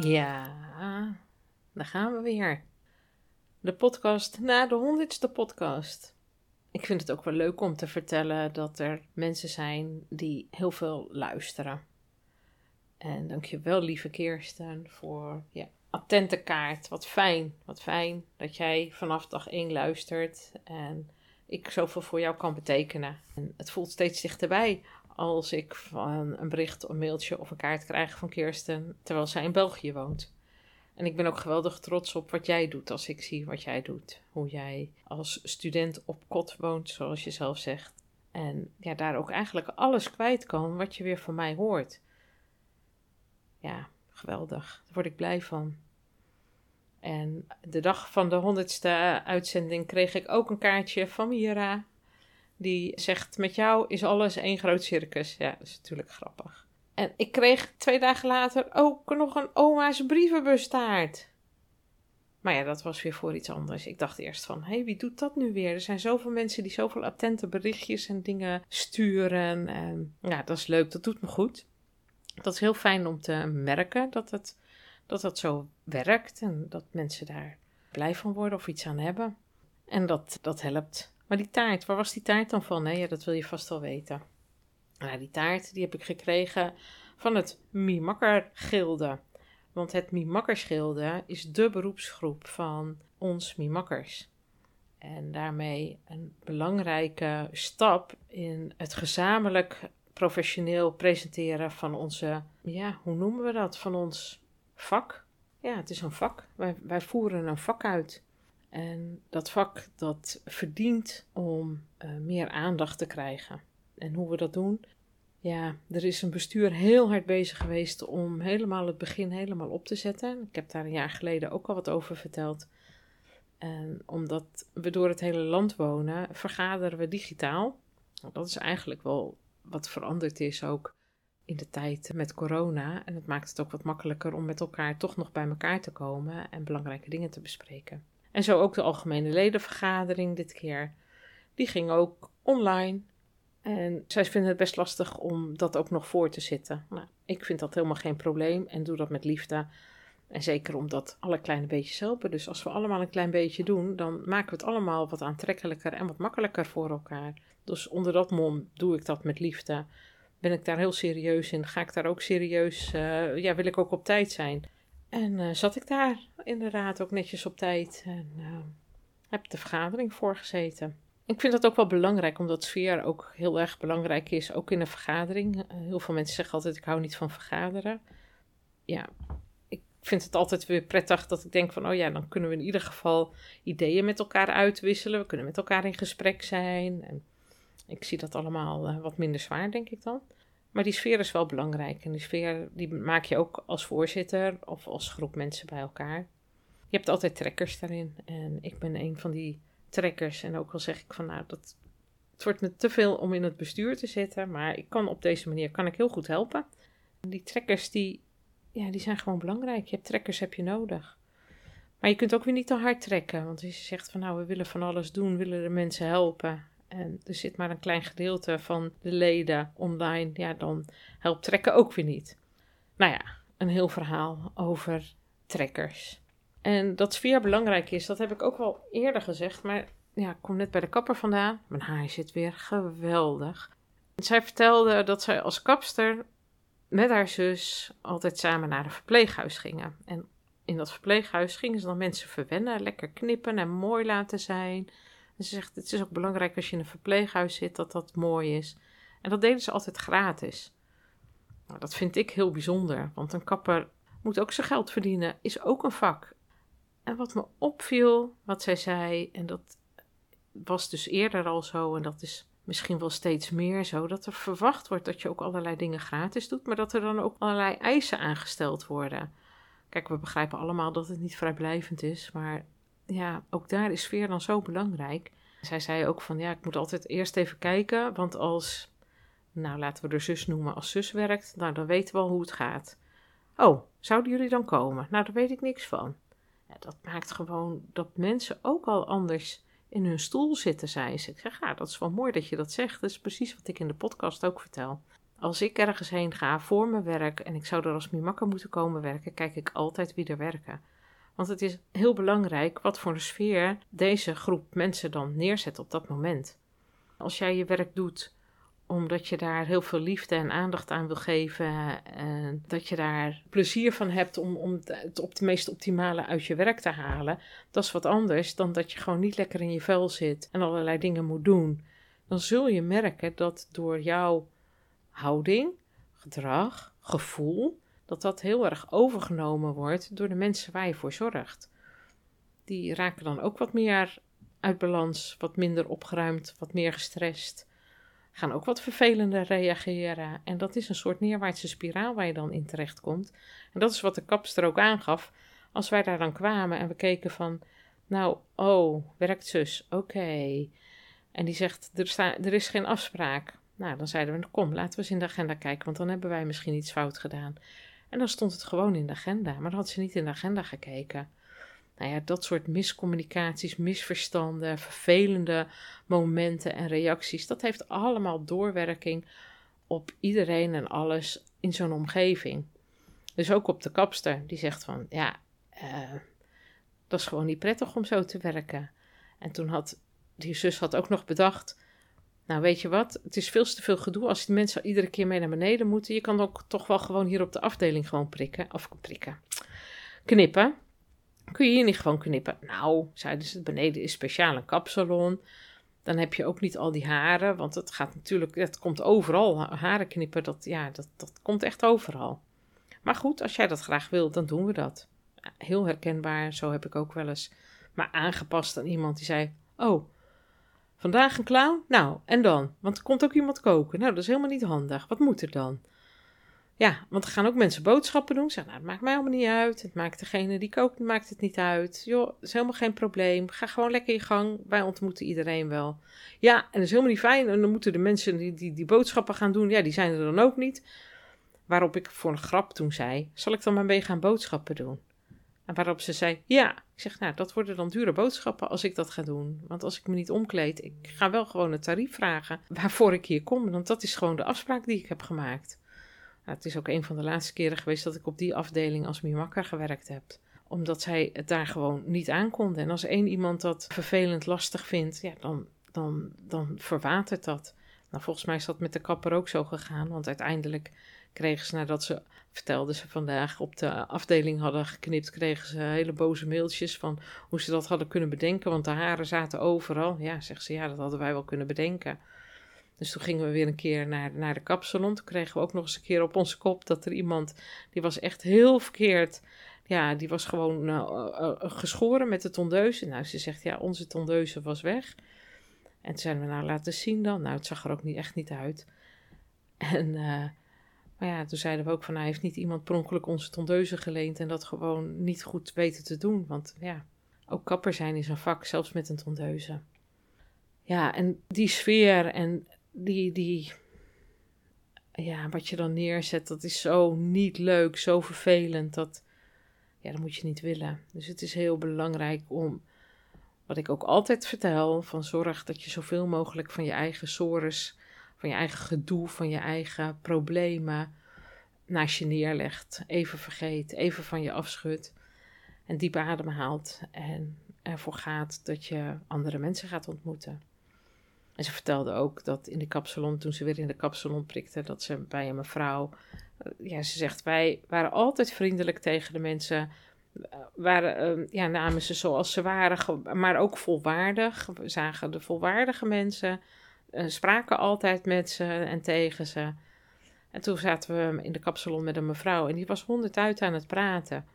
Ja, daar gaan we weer. De podcast na de honderdste podcast. Ik vind het ook wel leuk om te vertellen dat er mensen zijn die heel veel luisteren. En dankjewel, lieve Kirsten, voor ja, attente kaart. Wat fijn, wat fijn dat jij vanaf dag 1 luistert en ik zoveel voor jou kan betekenen. En het voelt steeds dichterbij als ik van een bericht, een mailtje of een kaart krijg van Kirsten terwijl zij in België woont. En ik ben ook geweldig trots op wat jij doet als ik zie wat jij doet. Hoe jij als student op kot woont, zoals je zelf zegt. En ja, daar ook eigenlijk alles kwijt kan wat je weer van mij hoort. Ja, geweldig. Daar word ik blij van. En de dag van de honderdste uitzending kreeg ik ook een kaartje van Mira. Die zegt: Met jou is alles één groot circus. Ja, dat is natuurlijk grappig. En ik kreeg twee dagen later ook nog een oma's brievenbustaart. Maar ja, dat was weer voor iets anders. Ik dacht eerst van, hé, hey, wie doet dat nu weer? Er zijn zoveel mensen die zoveel attente berichtjes en dingen sturen. En ja, dat is leuk, dat doet me goed. Dat is heel fijn om te merken dat het, dat dat zo werkt en dat mensen daar blij van worden of iets aan hebben. En dat, dat helpt. Maar die taart, waar was die taart dan van? Nee, ja, dat wil je vast wel weten. Nou, die taart die heb ik gekregen van het Mimakker Gilde. Want het Mimakkersgilde is de beroepsgroep van ons Mimakkers. En daarmee een belangrijke stap in het gezamenlijk professioneel presenteren van onze, ja, hoe noemen we dat? Van ons vak. Ja, het is een vak. Wij, wij voeren een vak uit. En dat vak dat verdient om uh, meer aandacht te krijgen. En hoe we dat doen? Ja, er is een bestuur heel hard bezig geweest om helemaal het begin helemaal op te zetten. Ik heb daar een jaar geleden ook al wat over verteld. En omdat we door het hele land wonen, vergaderen we digitaal. Nou, dat is eigenlijk wel wat veranderd is ook in de tijd met corona. En het maakt het ook wat makkelijker om met elkaar toch nog bij elkaar te komen en belangrijke dingen te bespreken. En zo ook de algemene ledenvergadering dit keer. Die ging ook online. En zij vinden het best lastig om dat ook nog voor te zitten. Nou, ik vind dat helemaal geen probleem en doe dat met liefde. En zeker omdat alle kleine beetjes helpen. Dus als we allemaal een klein beetje doen, dan maken we het allemaal wat aantrekkelijker en wat makkelijker voor elkaar. Dus onder dat mom doe ik dat met liefde. Ben ik daar heel serieus in? Ga ik daar ook serieus? Uh, ja, wil ik ook op tijd zijn? En uh, zat ik daar inderdaad ook netjes op tijd en uh, heb de vergadering voorgezeten. Ik vind dat ook wel belangrijk, omdat sfeer ook heel erg belangrijk is, ook in een vergadering. heel veel mensen zeggen altijd, ik hou niet van vergaderen. Ja, ik vind het altijd weer prettig dat ik denk van, oh ja, dan kunnen we in ieder geval ideeën met elkaar uitwisselen. We kunnen met elkaar in gesprek zijn. En ik zie dat allemaal uh, wat minder zwaar, denk ik dan. Maar die sfeer is wel belangrijk. En die sfeer die maak je ook als voorzitter of als groep mensen bij elkaar. Je hebt altijd trekkers daarin. En ik ben een van die trekkers. En ook al zeg ik van nou, dat, het wordt me te veel om in het bestuur te zitten. Maar ik kan op deze manier kan ik heel goed helpen. Die trekkers die, ja, die zijn gewoon belangrijk. Je hebt trekkers heb je nodig. Maar je kunt ook weer niet te hard trekken. Want als je zegt van nou, we willen van alles doen, willen de mensen helpen. En er zit maar een klein gedeelte van de leden online. Ja, dan helpt trekken ook weer niet. Nou ja, een heel verhaal over trekkers. En dat sfeer belangrijk is, dat heb ik ook wel eerder gezegd. Maar ja, ik kom net bij de kapper vandaan. Mijn haar zit weer geweldig. zij vertelde dat zij als kapster met haar zus altijd samen naar een verpleeghuis gingen. En in dat verpleeghuis gingen ze dan mensen verwennen, lekker knippen en mooi laten zijn. En ze zegt, het is ook belangrijk als je in een verpleeghuis zit, dat dat mooi is. En dat deden ze altijd gratis. Nou, dat vind ik heel bijzonder, want een kapper moet ook zijn geld verdienen, is ook een vak. En wat me opviel, wat zij zei, en dat was dus eerder al zo, en dat is misschien wel steeds meer zo dat er verwacht wordt dat je ook allerlei dingen gratis doet, maar dat er dan ook allerlei eisen aangesteld worden. Kijk, we begrijpen allemaal dat het niet vrijblijvend is, maar ja, ook daar is sfeer dan zo belangrijk. Zij zei ook van ja, ik moet altijd eerst even kijken, want als, nou laten we er zus noemen, als zus werkt, nou dan weten we al hoe het gaat. Oh, zouden jullie dan komen? Nou, daar weet ik niks van. Ja, dat maakt gewoon dat mensen ook al anders in hun stoel zitten, zei ze. Ik zeg, ja, dat is wel mooi dat je dat zegt. Dat is precies wat ik in de podcast ook vertel. Als ik ergens heen ga voor mijn werk en ik zou er als mimakker moeten komen werken, kijk ik altijd wie er werken. Want het is heel belangrijk wat voor een sfeer deze groep mensen dan neerzet op dat moment. Als jij je werk doet omdat je daar heel veel liefde en aandacht aan wil geven. En dat je daar plezier van hebt om, om het op de meest optimale uit je werk te halen. Dat is wat anders dan dat je gewoon niet lekker in je vel zit en allerlei dingen moet doen. Dan zul je merken dat door jouw houding, gedrag, gevoel, dat dat heel erg overgenomen wordt door de mensen waar je voor zorgt. Die raken dan ook wat meer uit balans, wat minder opgeruimd, wat meer gestrest gaan ook wat vervelender reageren. En dat is een soort neerwaartse spiraal waar je dan in terecht komt. En dat is wat de kapster ook aangaf. Als wij daar dan kwamen en we keken van, nou, oh, werkt zus, oké. En die zegt, er, er is geen afspraak. Nou, dan zeiden we, kom, laten we eens in de agenda kijken, want dan hebben wij misschien iets fout gedaan. En dan stond het gewoon in de agenda, maar dan had ze niet in de agenda gekeken nou ja, dat soort miscommunicaties, misverstanden, vervelende momenten en reacties, dat heeft allemaal doorwerking op iedereen en alles in zo'n omgeving. Dus ook op de kapster, die zegt van ja, uh, dat is gewoon niet prettig om zo te werken. En toen had die zus had ook nog bedacht. Nou, weet je wat? Het is veel te veel gedoe als die mensen iedere keer mee naar beneden moeten. Je kan ook toch wel gewoon hier op de afdeling gewoon prikken. Of prikken. Knippen. Kun je hier niet gewoon knippen? Nou, zeiden ze, beneden is speciaal een kapsalon. Dan heb je ook niet al die haren, want het gaat natuurlijk, het komt overal. Haren knippen, dat, ja, dat, dat komt echt overal. Maar goed, als jij dat graag wil, dan doen we dat. Heel herkenbaar, zo heb ik ook wel eens. Maar aangepast aan iemand die zei: Oh, vandaag een clown? Nou, en dan? Want er komt ook iemand koken. Nou, dat is helemaal niet handig. Wat moet er dan? Ja, want er gaan ook mensen boodschappen doen. Zeg, nou, het maakt mij allemaal niet uit. Het maakt degene die kookt, maakt het niet uit. Joh, dat is helemaal geen probleem. Ga gewoon lekker je gang. Wij ontmoeten iedereen wel. Ja, en dat is helemaal niet fijn. En dan moeten de mensen die, die die boodschappen gaan doen, ja, die zijn er dan ook niet. Waarop ik voor een grap toen zei, zal ik dan maar mee gaan boodschappen doen? En waarop ze zei, ja. Ik zeg, nou, dat worden dan dure boodschappen als ik dat ga doen. Want als ik me niet omkleed, ik ga wel gewoon een tarief vragen waarvoor ik hier kom. Want dat is gewoon de afspraak die ik heb gemaakt. Nou, het is ook een van de laatste keren geweest dat ik op die afdeling als Mimakker gewerkt heb omdat zij het daar gewoon niet aankonden. En als één iemand dat vervelend lastig vindt, ja, dan, dan, dan verwatert dat. Nou, volgens mij is dat met de kapper ook zo gegaan. Want uiteindelijk kregen ze, nadat ze, vertelde ze vandaag, op de afdeling hadden geknipt, kregen ze hele boze mailtjes van hoe ze dat hadden kunnen bedenken. Want de haren zaten overal. Ja, zegt ze, ja, dat hadden wij wel kunnen bedenken. Dus toen gingen we weer een keer naar, naar de kapsalon. Toen kregen we ook nog eens een keer op onze kop dat er iemand, die was echt heel verkeerd. Ja, die was gewoon uh, geschoren met de tondeuze. Nou, ze zegt, ja, onze tondeuze was weg. En toen zeiden we, nou, laten zien dan. Nou, het zag er ook niet, echt niet uit. En, maar ja, toen zeiden we ook van, hij heeft niet iemand pronkelijk onze tondeuze geleend en dat gewoon niet goed weten te doen. Want ja, ook kapper zijn is een vak, zelfs met een tondeuze. Ja, en die sfeer en die, die, ja, wat je dan neerzet, dat is zo niet leuk, zo vervelend. Dat, ja, dat moet je niet willen. Dus het is heel belangrijk om, wat ik ook altijd vertel, van zorg dat je zoveel mogelijk van je eigen sores, van je eigen gedoe, van je eigen problemen naast je neerlegt. Even vergeet, even van je afschudt en diep adem haalt en ervoor gaat dat je andere mensen gaat ontmoeten. En ze vertelde ook dat in de kapsalon, toen ze weer in de kapsalon prikte, dat ze bij een mevrouw, eh, ja, ze zegt, wij waren altijd vriendelijk tegen de mensen, eh, waren, uh, ja, namen ze zoals ze waren, maar ook volwaardig. We zagen de volwaardige mensen, spraken altijd met ze en tegen ze. En toen zaten we in de kapsalon met een mevrouw en die was honderd uit aan het praten.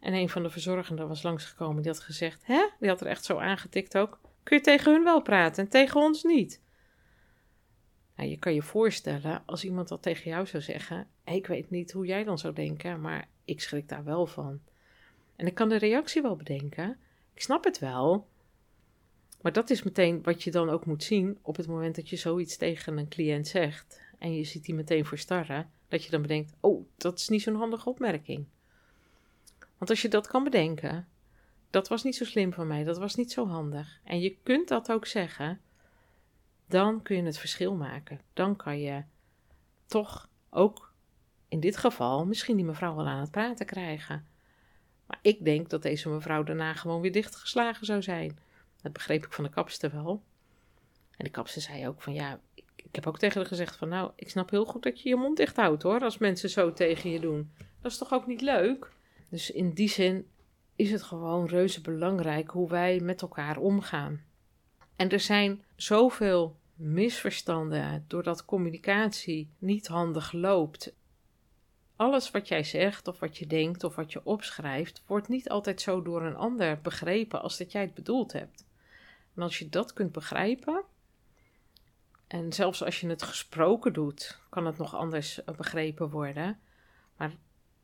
En een van de verzorgenden was langsgekomen, die had gezegd, hè? Die had er echt zo aangetikt ook. Kun je tegen hun wel praten en tegen ons niet? Nou, je kan je voorstellen als iemand dat tegen jou zou zeggen: Ik weet niet hoe jij dan zou denken, maar ik schrik daar wel van. En ik kan de reactie wel bedenken. Ik snap het wel. Maar dat is meteen wat je dan ook moet zien op het moment dat je zoiets tegen een cliënt zegt. En je ziet die meteen verstarren. Dat je dan bedenkt: Oh, dat is niet zo'n handige opmerking. Want als je dat kan bedenken, dat was niet zo slim van mij, dat was niet zo handig. En je kunt dat ook zeggen, dan kun je het verschil maken. Dan kan je toch ook in dit geval misschien die mevrouw wel aan het praten krijgen. Maar ik denk dat deze mevrouw daarna gewoon weer dichtgeslagen zou zijn. Dat begreep ik van de kapster wel. En de kapster zei ook van ja, ik, ik heb ook tegen haar gezegd van nou, ik snap heel goed dat je je mond dicht houdt hoor, als mensen zo tegen je doen. Dat is toch ook niet leuk? Dus in die zin is het gewoon reuze belangrijk hoe wij met elkaar omgaan. En er zijn zoveel misverstanden doordat communicatie niet handig loopt. Alles wat jij zegt of wat je denkt of wat je opschrijft, wordt niet altijd zo door een ander begrepen als dat jij het bedoeld hebt. En als je dat kunt begrijpen, en zelfs als je het gesproken doet, kan het nog anders begrepen worden. Maar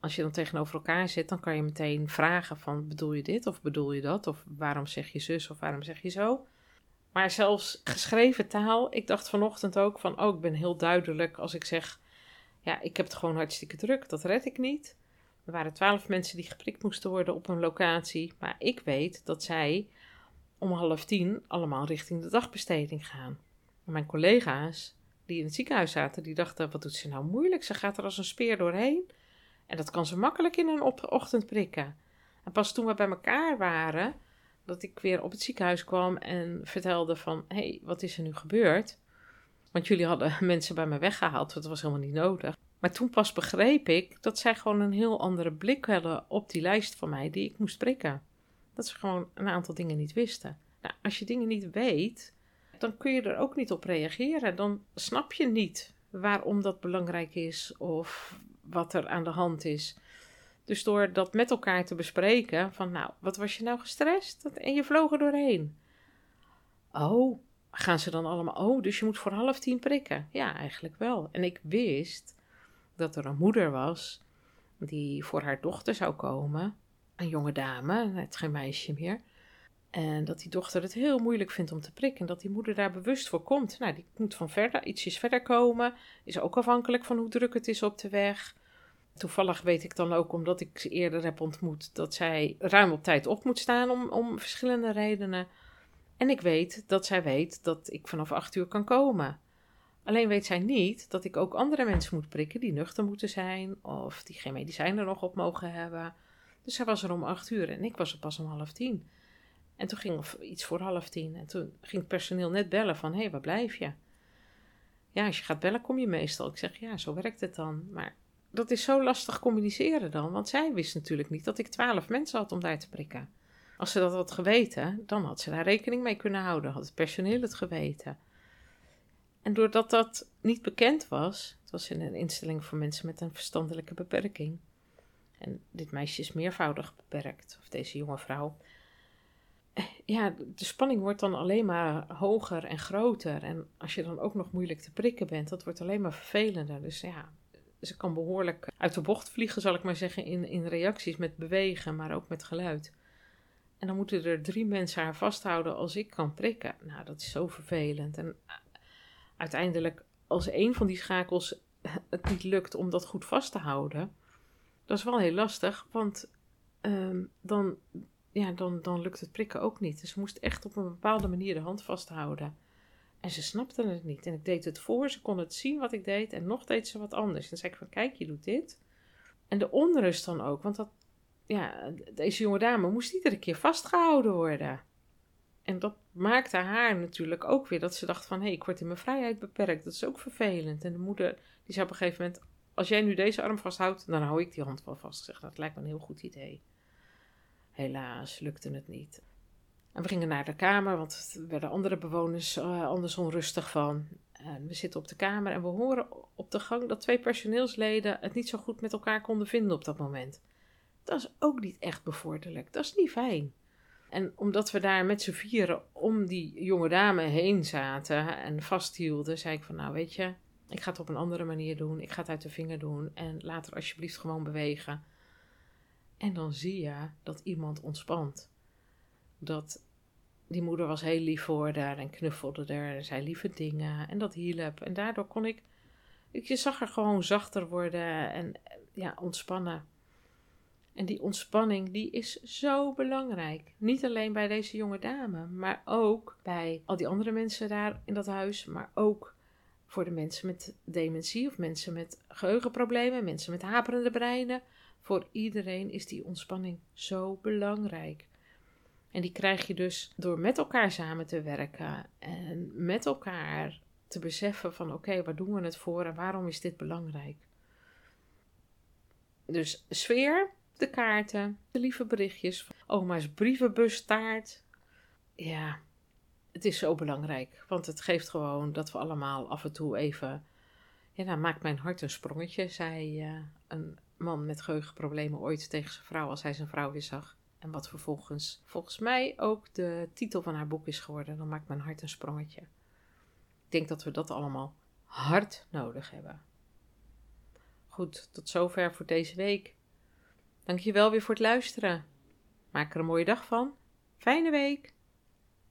als je dan tegenover elkaar zit, dan kan je meteen vragen van bedoel je dit of bedoel je dat? Of waarom zeg je zus of waarom zeg je zo? Maar zelfs geschreven taal, ik dacht vanochtend ook van oh, ik ben heel duidelijk als ik zeg ja, ik heb het gewoon hartstikke druk, dat red ik niet. Er waren twaalf mensen die geprikt moesten worden op een locatie, maar ik weet dat zij om half tien allemaal richting de dagbesteding gaan. Mijn collega's die in het ziekenhuis zaten, die dachten wat doet ze nou moeilijk? Ze gaat er als een speer doorheen. En dat kan ze makkelijk in een ochtend prikken. En pas toen we bij elkaar waren, dat ik weer op het ziekenhuis kwam en vertelde van... hé, hey, wat is er nu gebeurd? Want jullie hadden mensen bij me weggehaald, dat was helemaal niet nodig. Maar toen pas begreep ik dat zij gewoon een heel andere blik hadden op die lijst van mij die ik moest prikken. Dat ze gewoon een aantal dingen niet wisten. Nou, als je dingen niet weet, dan kun je er ook niet op reageren. Dan snap je niet waarom dat belangrijk is of wat er aan de hand is. Dus door dat met elkaar te bespreken, van nou, wat was je nou gestrest? En je vloog er doorheen. Oh, gaan ze dan allemaal, oh, dus je moet voor half tien prikken? Ja, eigenlijk wel. En ik wist dat er een moeder was die voor haar dochter zou komen, een jonge dame, het geen meisje meer. En dat die dochter het heel moeilijk vindt om te prikken. En dat die moeder daar bewust voor komt. Nou, die moet van verder, ietsjes verder komen. Is ook afhankelijk van hoe druk het is op de weg. Toevallig weet ik dan ook, omdat ik ze eerder heb ontmoet, dat zij ruim op tijd op moet staan om, om verschillende redenen. En ik weet dat zij weet dat ik vanaf acht uur kan komen. Alleen weet zij niet dat ik ook andere mensen moet prikken die nuchter moeten zijn of die geen medicijnen nog op mogen hebben. Dus zij was er om acht uur en ik was er pas om half tien. En toen ging iets voor half tien. En toen ging het personeel net bellen van, hé, hey, waar blijf je? Ja, als je gaat bellen kom je meestal. Ik zeg, ja, zo werkt het dan. Maar dat is zo lastig communiceren dan. Want zij wist natuurlijk niet dat ik twaalf mensen had om daar te prikken. Als ze dat had geweten, dan had ze daar rekening mee kunnen houden. Had het personeel het geweten. En doordat dat niet bekend was, het was in een instelling voor mensen met een verstandelijke beperking. En dit meisje is meervoudig beperkt, of deze jonge vrouw. Ja, de spanning wordt dan alleen maar hoger en groter. En als je dan ook nog moeilijk te prikken bent, dat wordt alleen maar vervelender. Dus ja, ze kan behoorlijk uit de bocht vliegen, zal ik maar zeggen, in, in reacties met bewegen, maar ook met geluid. En dan moeten er drie mensen haar vasthouden als ik kan prikken. Nou, dat is zo vervelend. En eh, uiteindelijk, als een van die schakels het niet lukt om dat goed vast te houden, dat is wel heel lastig, want um, dan, ja, dan, dan lukt het prikken ook niet. Dus ze moest echt op een bepaalde manier de hand vasthouden. En ze snapte het niet. En ik deed het voor, ze kon het zien wat ik deed en nog deed ze wat anders. En dan zei ik van, kijk, je doet dit. En de onrust dan ook, want dat, ja, deze jonge dame moest iedere keer vastgehouden worden. En dat maakte haar natuurlijk ook weer dat ze dacht van... hé, hey, ik word in mijn vrijheid beperkt. Dat is ook vervelend. En de moeder die zei op een gegeven moment... als jij nu deze arm vasthoudt, dan hou ik die hand wel vast. Zeg, dat lijkt me een heel goed idee. Helaas lukte het niet. En we gingen naar de kamer, want er werden andere bewoners uh, anders onrustig van. En we zitten op de kamer en we horen op de gang dat twee personeelsleden het niet zo goed met elkaar konden vinden op dat moment. Dat is ook niet echt bevorderlijk. Dat is niet fijn. En omdat we daar met z'n vieren om die jonge dame heen zaten en vasthielden, zei ik van nou weet je, ik ga het op een andere manier doen. Ik ga het uit de vinger doen en laat er alsjeblieft gewoon bewegen. En dan zie je dat iemand ontspant. Dat die moeder was heel lief voor haar en knuffelde er en zei lieve dingen en dat hielp. En daardoor kon ik, ik je zag er gewoon zachter worden en ja, ontspannen. En die ontspanning, die is zo belangrijk. Niet alleen bij deze jonge dame, maar ook bij al die andere mensen daar in dat huis, maar ook voor de mensen met dementie of mensen met geheugenproblemen, mensen met haperende breinen. Voor iedereen is die ontspanning zo belangrijk. En die krijg je dus door met elkaar samen te werken en met elkaar te beseffen van oké, waar doen we het voor en waarom is dit belangrijk? Dus sfeer, de kaarten, de lieve berichtjes, oma's brievenbus taart. Ja, het is zo belangrijk, want het geeft gewoon dat we allemaal af en toe even. Ja, nou maakt mijn hart een sprongetje, zei uh, een man met geheugenproblemen ooit tegen zijn vrouw als hij zijn vrouw weer zag. En wat vervolgens volgens mij ook de titel van haar boek is geworden. Dan maakt mijn hart een sprongetje. Ik denk dat we dat allemaal hard nodig hebben. Goed, tot zover voor deze week. Dankjewel weer voor het luisteren. Maak er een mooie dag van. Fijne week.